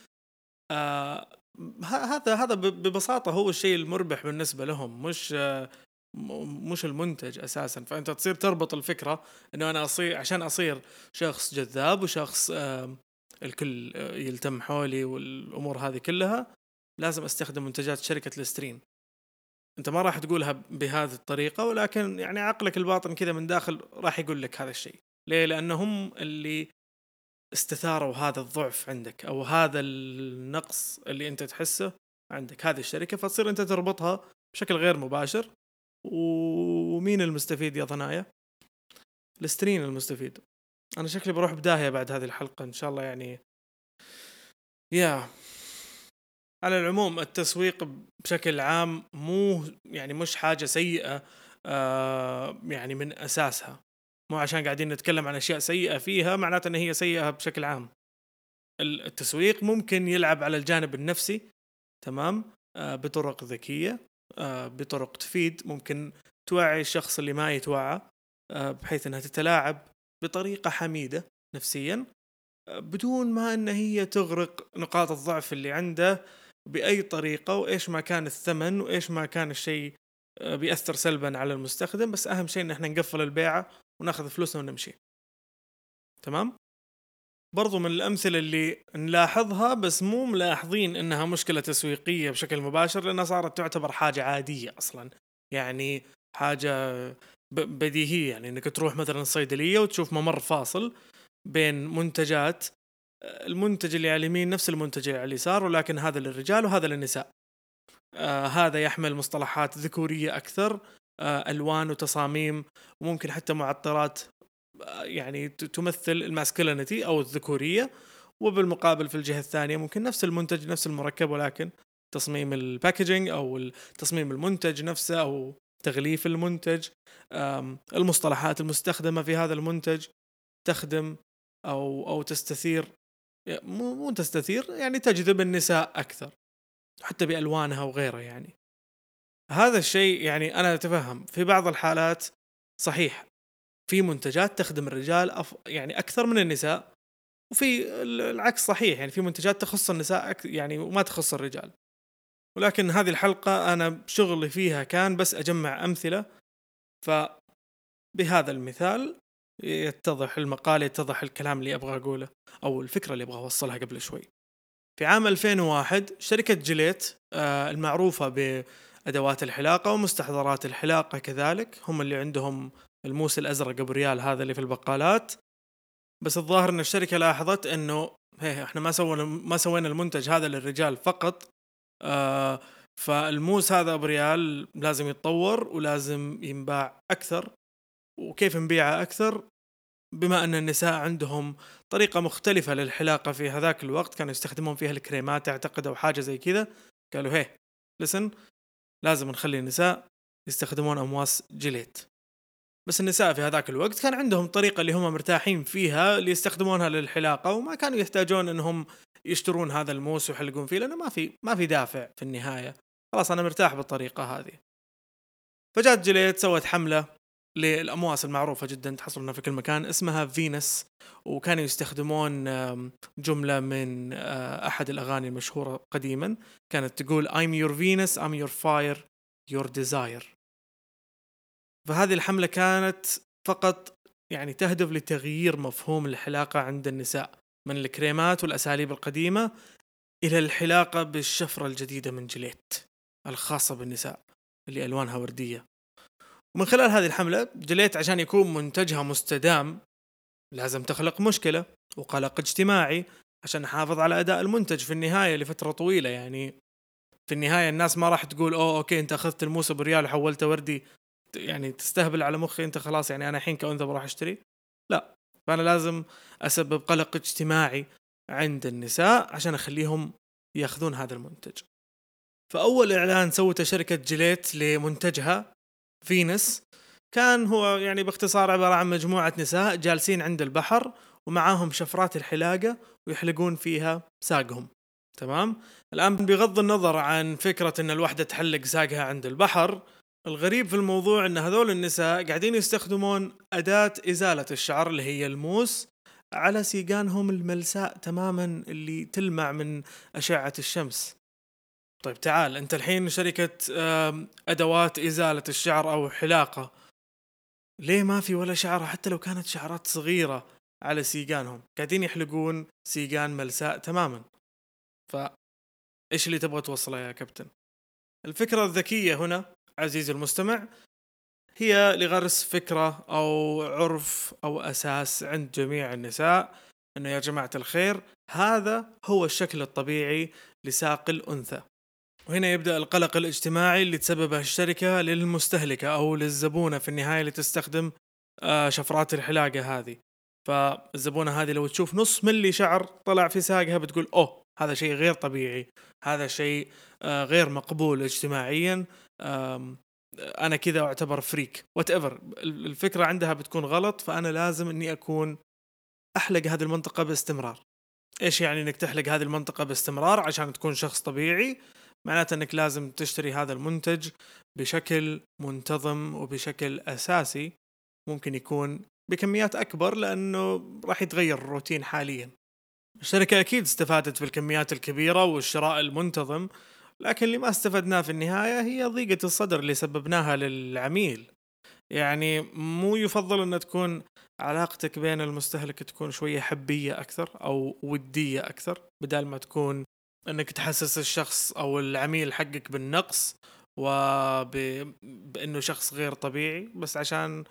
آه هذا هذا ببساطة هو الشيء المربح بالنسبة لهم مش آه مش المنتج أساسا. فأنت تصير تربط الفكرة إنه أنا أصير عشان أصير شخص جذاب وشخص آه الكل يلتم حولي والأمور هذه كلها لازم أستخدم منتجات شركة السترين. أنت ما راح تقولها بهذه الطريقة ولكن يعني عقلك الباطن كذا من داخل راح يقول لك هذا الشيء. ليه؟ لانهم اللي استثاروا هذا الضعف عندك أو هذا النقص اللي أنت تحسه عندك. هذه الشركة فتصير أنت تربطها بشكل غير مباشر ومين المستفيد يا ضنايا؟ السترين المستفيد. أنا شكلي بروح بداهية بعد هذه الحلقة إن شاء الله يعني. يا. على العموم التسويق بشكل عام مو يعني مش حاجة سيئة آه يعني من أساسها. مو عشان قاعدين نتكلم عن أشياء سيئة فيها معناته إن هي سيئة بشكل عام. التسويق ممكن يلعب على الجانب النفسي تمام؟ آه بطرق ذكية. بطرق تفيد ممكن توعي الشخص اللي ما يتوعى آه بحيث إنها تتلاعب بطريقة حميدة نفسيا آه، بدون ما إن هي تغرق نقاط الضعف اللي عنده بأي طريقة وإيش ما كان الثمن وإيش ما كان الشيء آه، بيأثر سلبا على المستخدم بس أهم شيء إن إحنا نقفل البيعة ونأخذ فلوسنا ونمشي. تمام؟ برضو من الأمثلة اللي نلاحظها بس مو ملاحظين إنها مشكلة تسويقية بشكل مباشر لأنها صارت تعتبر حاجة عادية أصلا. يعني حاجة بديهية يعني إنك تروح مثلا الصيدلية وتشوف ممر فاصل بين منتجات المنتج اللي على اليمين نفس المنتج اللي على اليسار ولكن هذا للرجال وهذا للنساء. آه هذا يحمل مصطلحات ذكورية أكثر آه ألوان وتصاميم وممكن حتى معطرات آه يعني تمثل ال masculinity أو الذكورية وبالمقابل في الجهة الثانية ممكن نفس المنتج نفس المركب ولكن تصميم ال packaging أو تصميم المنتج نفسه أو تغليف المنتج المصطلحات المستخدمة في هذا المنتج تخدم أو أو تستثير مو تستثير يعني تجذب النساء أكثر حتى بألوانها وغيرها يعني. هذا الشيء يعني أنا أتفهم في بعض الحالات صحيح في منتجات تخدم الرجال أف يعني أكثر من النساء وفي العكس صحيح يعني في منتجات تخص النساء يعني وما تخص الرجال. ولكن هذه الحلقة أنا شغلي فيها كان بس أجمع أمثلة فبهذا المثال يتضح المقال يتضح الكلام اللي أبغى أقوله أو الفكرة اللي أبغى أوصلها قبل شوي. في عام 2001 شركة جليت آه، المعروفة بأدوات الحلاقة ومستحضرات الحلاقة كذلك هم اللي عندهم الموس الأزرق أبو ريال هذا اللي في البقالات. بس الظاهر إن الشركة لاحظت إنه هي إحنا ما سوينا ما سوينا المنتج هذا للرجال فقط. آه فالموس هذا بريال لازم يتطور ولازم ينباع أكثر وكيف نبيعه أكثر؟ بما أن النساء عندهم طريقة مختلفة للحلاقة في هذاك الوقت كانوا يستخدمون فيها الكريمات اعتقد أو حاجة زي كذا. قالوا هي لسن لازم نخلي النساء يستخدمون أمواس جيليت. بس النساء في هذاك الوقت كان عندهم طريقة اللي هم مرتاحين فيها اللي يستخدمونها للحلاقة وما كانوا يحتاجون إنهم يشترون هذا الموس ويحلقون فيه لأنه ما في ما في دافع في النهاية. خلاص أنا مرتاح بالطريقة هذه. فجات جليت سوت حملة للأمواس المعروفة جدا تحصلونها في كل مكان اسمها فينس وكانوا يستخدمون جملة من آه، أحد الأغاني المشهورة قديما كانت تقول I'm your Venus, I'm your fire, your desire. فهذه الحملة كانت فقط يعني تهدف لتغيير مفهوم الحلاقة عند النساء من الكريمات والأساليب القديمة إلى الحلاقة بالشفرة الجديدة من جليت الخاصة بالنساء اللي ألوانها وردية. ومن خلال هذه الحملة جليت عشان يكون منتجها مستدام لازم تخلق مشكلة وقلق اجتماعي عشان نحافظ على أداء المنتج في النهاية لفترة طويلة. يعني في النهاية الناس ما راح تقول أوه okay أنت أخذت الموسى بريال وحولته وردي. يعني تستهبل على مخي أنت خلاص يعني أنا الحين كأنثى بروح أشتري. لا فأنا لازم أسبب قلق اجتماعي عند النساء عشان أخليهم يأخذون هذا المنتج. فأول إعلان سوته شركة جيليت لمنتجها فينس كان هو يعني باختصار عبارة عن مجموعة نساء جالسين عند البحر ومعاهم شفرات الحلاقة ويحلقون فيها ساقهم. تمام؟ الآن بغض النظر عن فكرة إن الوحدة تحلق ساقها عند البحر الغريب في الموضوع إن هذول النساء قاعدين يستخدمون أداة إزالة الشعر اللي هي الموس على سيقانهم الملساء تماما اللي تلمع من أشعة الشمس. طيب تعال أنت الحين شركة أدوات إزالة الشعر أو حلاقة ليه ما في ولا شعرة؟ حتى لو كانت شعرات صغيرة على سيقانهم قاعدين يحلقون سيقان ملساء تماما. ف إيش اللي تبغى توصله يا كابتن؟ الفكرة الذكية هنا عزيزي المستمع هي لغرس فكرة أو عرف أو أساس عند جميع النساء أنه يا جماعة الخير هذا هو الشكل الطبيعي لساق الأنثى. وهنا يبدأ القلق الاجتماعي اللي تسببه الشركة للمستهلكة أو للزبونة في النهاية اللي تستخدم آه، شفرات الحلاقة هذه. فالزبونة هذه لو تشوف نص ملي شعر طلع في ساقها بتقول أوه هذا شيء غير طبيعي هذا شيء آه، غير مقبول اجتماعيا. أنا كذا أعتبر freak whatever الفكرة عندها بتكون غلط فأنا لازم إني أكون أحلق هذه المنطقة باستمرار. إيش يعني إنك تحلق هذه المنطقة باستمرار عشان تكون شخص طبيعي؟ معناته إنك لازم تشتري هذا المنتج بشكل منتظم وبشكل أساسي. ممكن يكون بكميات أكبر لأنه راح يتغير الروتين حاليا. الشركة أكيد استفادت بالكميات الكبيرة والشراء المنتظم لكن اللي ما استفدناه في النهاية هي ضيقة الصدر اللي سببناها للعميل. يعني مو يفضل أن تكون علاقتك بين المستهلك تكون شوية حبية أكثر أو ودية أكثر بدل ما تكون أنك تحسس الشخص أو العميل حقك بالنقص وبأنه شخص غير طبيعي. بس عشان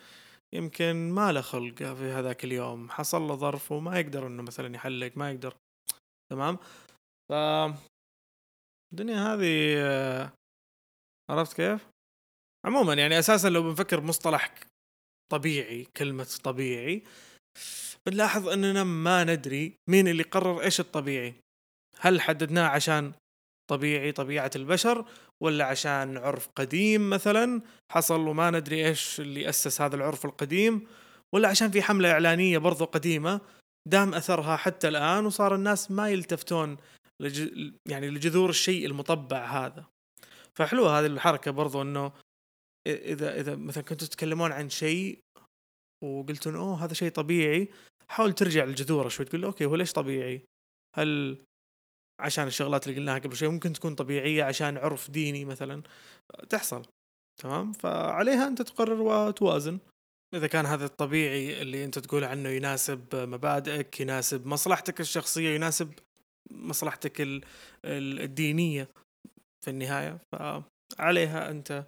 يمكن ما له خلق في هذاك اليوم. حصل له ظرف وما يقدر إنه مثلا يحلق ما يقدر. تمام؟ الدنيا هذه عرفت كيف؟ عموما يعني أساسا لو بنفكر بمصطلح طبيعي كلمة طبيعي بنلاحظ أننا ما ندري مين اللي قرر إيش الطبيعي هل حددناه عشان طبيعي طبيعة البشر ولا عشان عرف قديم مثلا حصل وما ندري إيش اللي أسس هذا العرف القديم ولا عشان في حملة إعلانية برضو قديمة دام أثرها حتى الآن وصار الناس ما يلتفتون لج... يعني لجذور الشيء المطبع هذا. فحلوة هذه الحركة برضو إنه إذا إذا مثلا كنتوا تتكلمون عن شيء وقلتوا أوه هذا شيء طبيعي حاول ترجع للجذور شوي تقول أوكي هو ليش طبيعي؟ هل عشان الشغلات اللي قلناها قبل شوي ممكن تكون طبيعية عشان عرف ديني مثلا؟ تحصل. تمام؟ فعليها أنت تقرر وتوازن. إذا كان هذا الطبيعي اللي أنت تقول عنه يناسب مبادئك يناسب مصلحتك الشخصية يناسب مصلحتك الدينية في النهاية فعليها أنت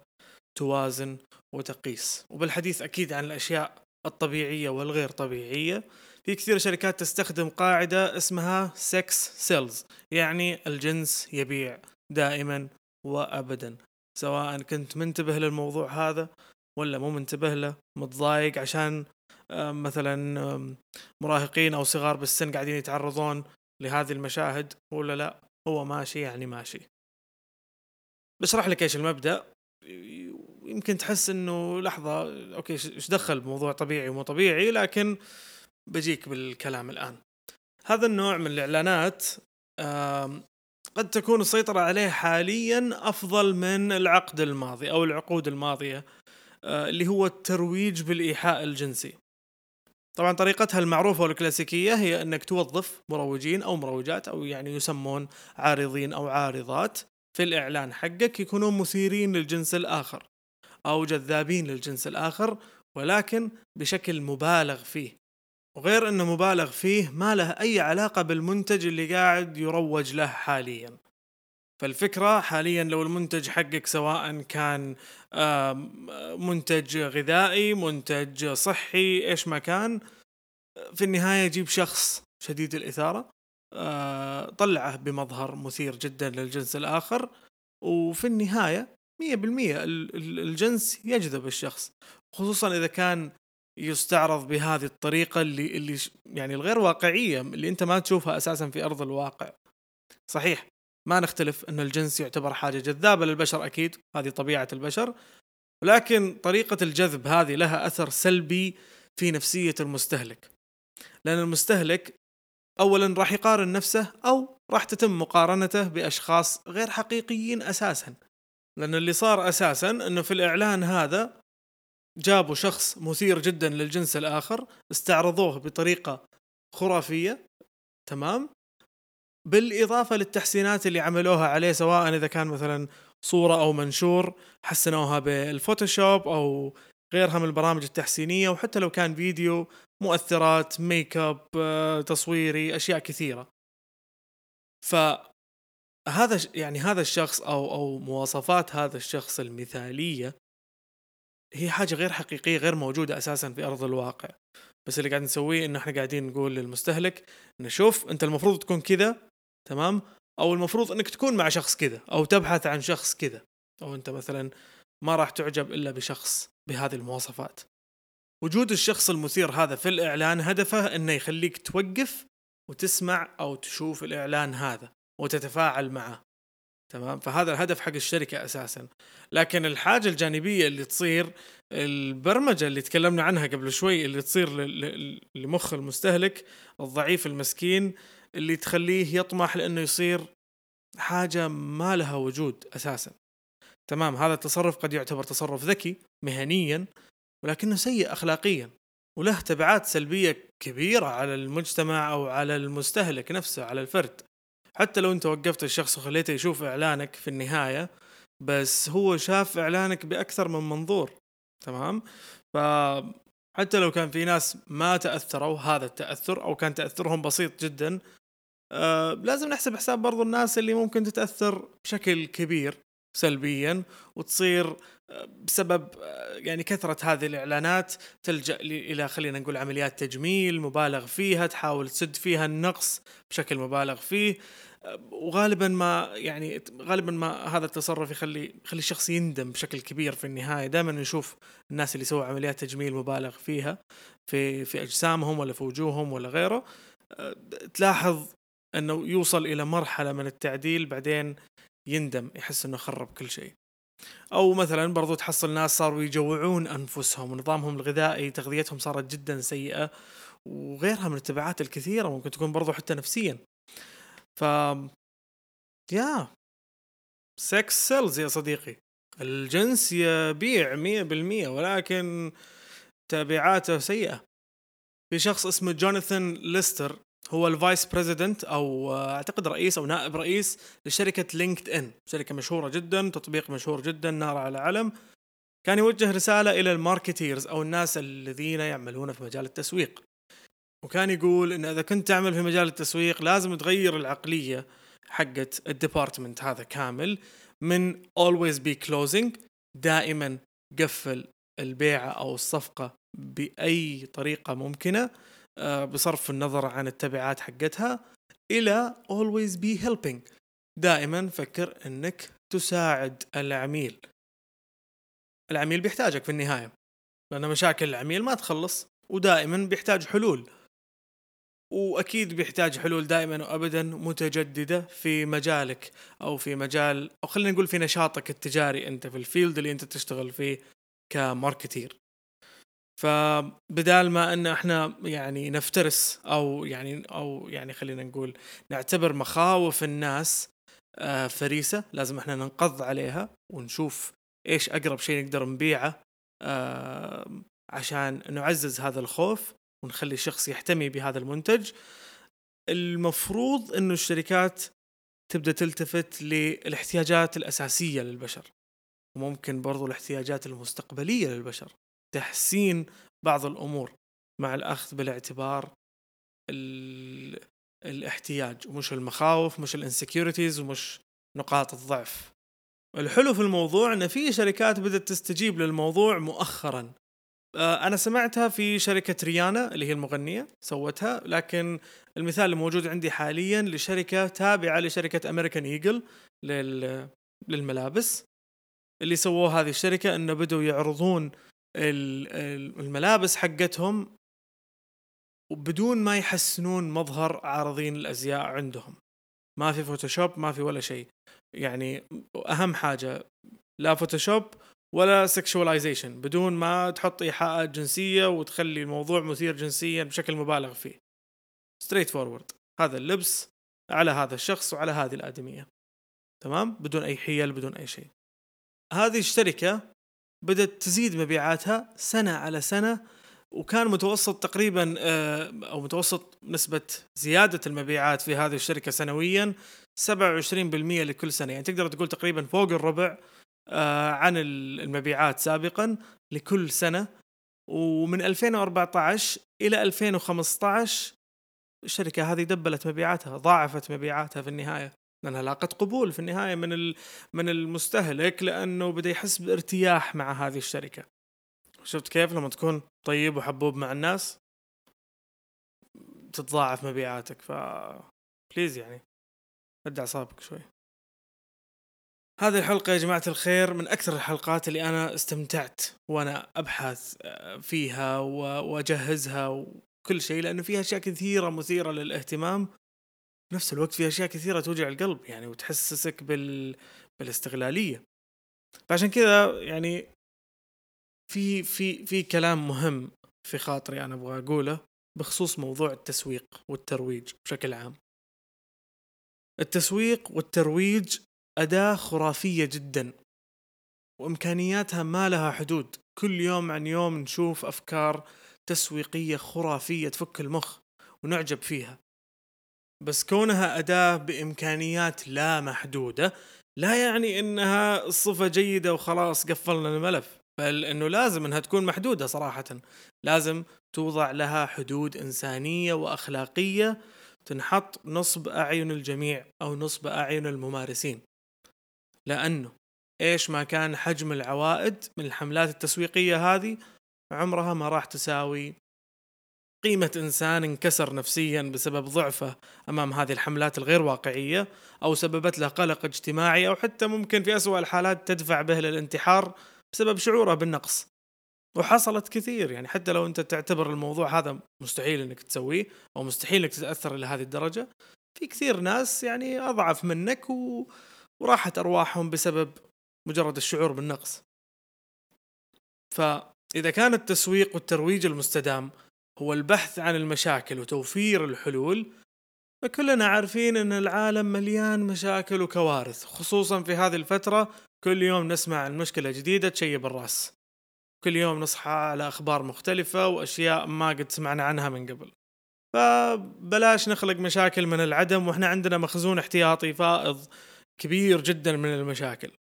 توازن وتقيس. وبالحديث أكيد عن الأشياء الطبيعية والغير طبيعية. في كثير شركات تستخدم قاعدة اسمها sex sells يعني الجنس يبيع دائما وابدا. سواء كنت منتبه للموضوع هذا ولا مو منتبه له متضايق عشان مثلا مراهقين أو صغار بالسن قاعدين يتعرضون لهذه المشاهد ولا لا؟ هو ماشي يعني ماشي. بشرح لك إيش المبدأ. يمكن تحس إنه لحظة أوكي إيش دخل بموضوع طبيعي ومو طبيعي لكن بجيك بالكلام الآن. هذا النوع من الإعلانات قد تكون السيطرة عليه حاليا أفضل من العقد الماضي أو العقود الماضية آه، اللي هو الترويج بالإيحاء الجنسي. طبعا طريقتها المعروفة والكلاسيكية هي أنك توظف مروجين أو مروجات أو يعني يسمون عارضين أو عارضات في الإعلان حقك يكونون مثيرين للجنس الآخر أو جذابين للجنس الآخر ولكن بشكل مبالغ فيه. وغير إنه مبالغ فيه ما له أي علاقة بالمنتج اللي قاعد يروج له حاليا. فالفكرة حاليا لو المنتج حقك سواء كان منتج غذائي منتج صحي إيش ما كان في النهاية جيب شخص شديد الإثارة آه، طلعه بمظهر مثير جدا للجنس الآخر وفي النهاية 100% الجنس يجذب الشخص خصوصا إذا كان يستعرض بهذه الطريقة اللي اللي يعني الغير واقعية اللي أنت ما تشوفها أساسا في أرض الواقع. صحيح ما نختلف إن الجنس يعتبر حاجة جذابة للبشر أكيد هذه طبيعة البشر ولكن طريقة الجذب هذه لها أثر سلبي في نفسية المستهلك. لأن المستهلك اولا راح يقارن نفسه أو راح تتم مقارنته بأشخاص غير حقيقيين أساسا. لأن اللي صار أساسا إنه في الإعلان هذا جابوا شخص مثير جدا للجنس الآخر استعرضوه بطريقة خرافية تمام بالإضافة للتحسينات اللي عملوها عليه سواء إذا كان مثلا صورة أو منشور حسنوها بالفوتوشوب أو غيرها من البرامج التحسينية وحتى لو كان فيديو مؤثرات make up آه، تصويري أشياء كثيرة. ف هذا يعني هذا الشخص أو أو مواصفات هذا الشخص المثالية هي حاجة غير حقيقية غير موجودة أساسا في أرض الواقع. بس اللي قاعد نسويه إنه إحنا قاعدين نقول للمستهلك نشوف أنت المفروض تكون كذا تمام؟ أو المفروض إنك تكون مع شخص كذا أو تبحث عن شخص كذا أو أنت مثلا ما راح تعجب إلا بشخص بهذه المواصفات. وجود الشخص المثير هذا في الإعلان هدفه إنه يخليك توقف وتسمع أو تشوف الإعلان هذا وتتفاعل معه. تمام؟ فهذا الهدف حق الشركة أساسا. لكن الحاجة الجانبية اللي تصير البرمجة اللي تكلمنا عنها قبل شوي اللي تصير لمخ المستهلك الضعيف المسكين اللي تخليه يطمح لأنه يصير حاجة ما لها وجود أساسا. تمام هذا التصرف قد يعتبر تصرف ذكي مهنيا ولكنه سيء اخلاقيا وله تبعات سلبية كبيرة على المجتمع أو على المستهلك نفسه على الفرد. حتى لو أنت وقفت الشخص وخليته يشوف إعلانك في النهاية بس هو شاف إعلانك بأكثر من منظور. تمام؟ ف حتى لو كان في ناس ما تأثروا هذا التأثر أو كان تأثرهم بسيط جدا آه لازم نحسب حساب برضو الناس اللي ممكن تتأثر بشكل كبير سلبيا وتصير آه، بسبب آه، يعني كثرة هذه الإعلانات تلجأ إلى خلينا نقول عمليات تجميل مبالغ فيها تحاول تسد فيها النقص بشكل مبالغ فيه. وغالبا ما يعني غالبا ما هذا التصرف يخلي يخلي الشخص يندم بشكل كبير في النهاية. دائما نشوف الناس اللي سووا عمليات تجميل مبالغ فيها في في أجسامهم ولا في وجوههم ولا غيره. تلاحظ أنه يوصل إلى مرحلة من التعديل بعدين يندم يحس إنه خرب كل شيء. أو مثلا برضو تحصل ناس صاروا يجوعون أنفسهم ونظامهم الغذائي تغذيتهم صارت جدا سيئة وغيرها من التبعات الكثيرة ممكن تكون برضو حتى نفسيا. ف yeah sex sells يا صديقي. الجنس يبيع مية بالمية ولكن تبعاته سيئة. في شخص اسمه جوناثان ليستر هو ال vice president أو أعتقد رئيس أو نائب رئيس لشركة LinkedIn شركة مشهورة جدا تطبيق مشهور جدا نار على علم. كان يوجه رسالة إلى ال marketers أو الناس الذين يعملون في مجال التسويق. وكان يقول إن إذا كنت تعمل في مجال التسويق لازم تغير العقلية حقت ال department هذا كامل من always be closing دائما قفل البيعة أو الصفقة بأي طريقة ممكنة. آه، بصرف النظر عن التبعات حقتها إلى always be helping. دائما فكر إنك تساعد العميل. العميل بيحتاجك في النهاية لأن مشاكل العميل ما تخلص ودائما بيحتاج حلول. وأكيد بيحتاج حلول دائما وابدا متجددة في مجالك أو في مجال أو خلينا نقول في نشاطك التجاري أنت في الفيلد اللي أنت تشتغل فيه كماركتير. فبدال ما إن إحنا يعني نفترس أو يعني أو يعني خلينا نقول نعتبر مخاوف الناس آه، فريسة لازم إحنا ننقض عليها ونشوف إيش أقرب شيء نقدر نبيعه آه، عشان نعزز هذا الخوف ونخلي الشخص يحتمي بهذا المنتج. المفروض إنه الشركات تبدأ تلتفت للاحتياجات الأساسية للبشر وممكن برضو الاحتياجات المستقبلية للبشر. تحسين بعض الأمور مع الأخذ بالاعتبار الاحتياج. ومش المخاوف مش ال insecurities ومش نقاط الضعف. الحلو في الموضوع إن في شركات بدأت تستجيب للموضوع مؤخرا. آه، أنا سمعتها في شركة ريانا اللي هي المغنية سوتها. لكن المثال الموجود عندي حاليا لشركة تابعة لشركة American Eagle للملابس. اللي سووه هذه الشركة إنه بدوا يعرضون الملابس حقتهم وبدون ما يحسنون مظهر عارضين الأزياء عندهم. ما في Photoshop ما في ولا شيء. يعني أهم حاجة لا Photoshop ولا sexualization بدون ما تحط إيحاءات جنسية وتخلي الموضوع مثير جنسيا بشكل مبالغ فيه. straightforward هذا اللبس على هذا الشخص وعلى هذه الآدمية. تمام؟ بدون أي حيل بدون أي شيء. هذه الشركة بدأت تزيد مبيعاتها سنة على سنة وكان متوسط تقريبا آه، أو متوسط نسبة زيادة المبيعات في هذه الشركة سنويا 27% لكل سنة. يعني تقدر تقول تقريبا فوق الربع آه، عن المبيعات سابقا لكل سنة. ومن 2014 إلى 2015 الشركة هذه دبلت مبيعاتها ضاعفت مبيعاتها في النهاية. لأنها لاقت قبول في النهاية من من المستهلك لأنه بدأ يحس بارتياح مع هذه الشركة. شفت كيف لما تكون طيب وحبوب مع الناس؟ تتضاعف مبيعاتك ف بليز يعني هدى أعصابك شوي. هذه الحلقة يا جماعة الخير من أكثر الحلقات اللي أنا استمتعت وأنا أبحث فيها وأجهزها وكل شيء لأنه فيها أشياء كثيرة مثيرة للاهتمام. بنفس الوقت في أشياء كثيرة توجع القلب يعني وتحسسك بال بالاستغلالية. فعشان كذا يعني في في في كلام مهم في خاطري أنا أبغى أقوله بخصوص موضوع التسويق والترويج بشكل عام. التسويق والترويج أداة خرافية جدا وإمكانياتها ما لها حدود. كل يوم عن يوم نشوف أفكار تسويقية خرافية تفك المخ ونعجب فيها. بس كونها أداة بإمكانيات لا محدودة لا يعني إنها صفة جيدة وخلاص قفلنا الملف. بل إنه لازم إنها تكون محدودة صراحة. لازم توضع لها حدود إنسانية وأخلاقية تنحط نصب أعين الجميع أو نصب أعين الممارسين. لأنه إيش ما كان حجم العوائد من الحملات التسويقية هذه عمرها ما راح تساوي قيمة إنسان انكسر نفسيا بسبب ضعفه أمام هذه الحملات الغير واقعية أو سببت له قلق اجتماعي أو حتى ممكن في أسوأ الحالات تدفع به للانتحار بسبب شعوره بالنقص. وحصلت كثير يعني حتى لو أنت تعتبر الموضوع هذا مستحيل أنك تسويه أو مستحيل أنك تتأثر لهذه الدرجة في كثير ناس يعني أضعف منك و... وراحت أرواحهم بسبب مجرد الشعور بالنقص. فإذا كان التسويق والترويج المستدام هو البحث عن المشاكل وتوفير الحلول. فكلنا عارفين إن العالم مليان مشاكل وكوارث خصوصا في هذه الفترة كل يوم نسمع عن مشكلة جديدة تشيب الرأس. كل يوم نصحى على أخبار مختلفة وأشياء ما قد سمعنا عنها من قبل. فبلاش نخلق مشاكل من العدم وإحنا عندنا مخزون احتياطي فائض كبير جدا من المشاكل.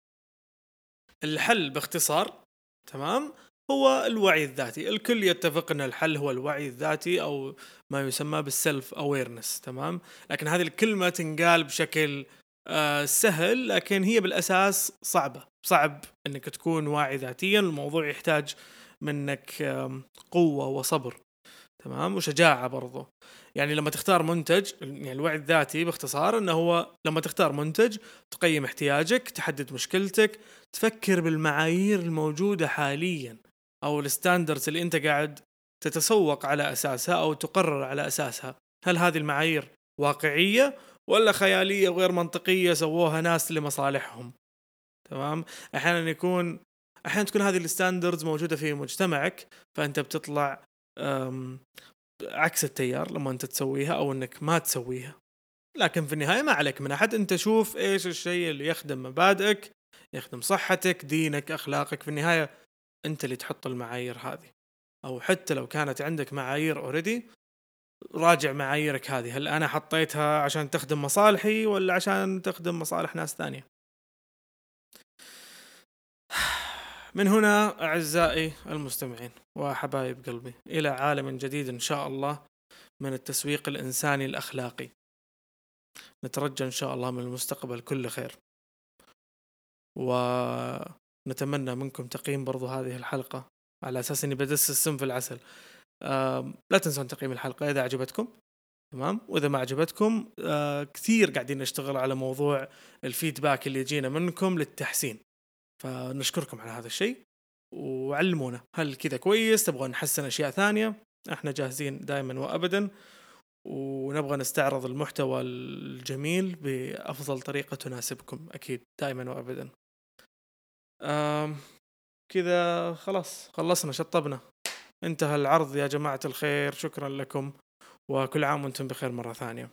الحل باختصار تمام؟ هو الوعي الذاتي. الكل يتفق إن الحل هو الوعي الذاتي أو ما يسمى بالسلف اويرنس تمام؟ لكن هذه الكلمة تنقال بشكل آه سهل لكن هي بالأساس صعبة. صعب إنك تكون واعي ذاتيا الموضوع يحتاج منك قوة وصبر تمام؟ وشجاعة برضو. يعني لما تختار منتج يعني الوعي الذاتي باختصار إنه هو لما تختار منتج تقيم احتياجك تحدد مشكلتك تفكر بالمعايير الموجودة حاليا. أو الستاندردز اللي أنت قاعد تتسوق على أساسها أو تقرر على أساسها. هل هذه المعايير واقعية ولا خيالية وغير منطقية سووها ناس لمصالحهم؟ تمام؟ أحيانا يكون أحيانا تكون هذه ال standards موجودة في مجتمعك فأنت بتطلع عكس التيار لما أنت تسويها أو إنك ما تسويها. لكن في النهاية ما عليك من أحد. أنت شوف إيش الشيء اللي يخدم مبادئك يخدم صحتك دينك أخلاقك. في النهاية أنت اللي تحط المعايير هذه. أو حتى لو كانت عندك معايير already راجع معاييرك هذه. هل أنا حطيتها عشان تخدم مصالحي ولا عشان تخدم مصالح ناس ثانية؟ من هنا أعزائي المستمعين وحبايب قلبي إلى عالم جديد إن شاء الله من التسويق الإنساني الأخلاقي. نترجى إن شاء الله من المستقبل كل خير. ونتمنى منكم تقييم برضو هذه الحلقة على أساس أني بدس السم في العسل. لا تنسون تقييم الحلقة إذا عجبتكم. تمام؟ وإذا ما عجبتكم آه، كثير قاعدين نشتغل على موضوع الفيدباك اللي يجينا منكم للتحسين. فنشكركم على هذا الشيء وعلمونا. هل كذا كويس؟ تبغون نحسن أشياء ثانية؟ إحنا جاهزين دائما وأبدا ونبغى نستعرض المحتوى الجميل بأفضل طريقة تناسبكم أكيد دائما وأبدا. كذا خلاص خلصنا شطبنا. انتهى العرض يا جماعة الخير. شكرا لكم وكل عام وأنتم بخير مرة ثانية.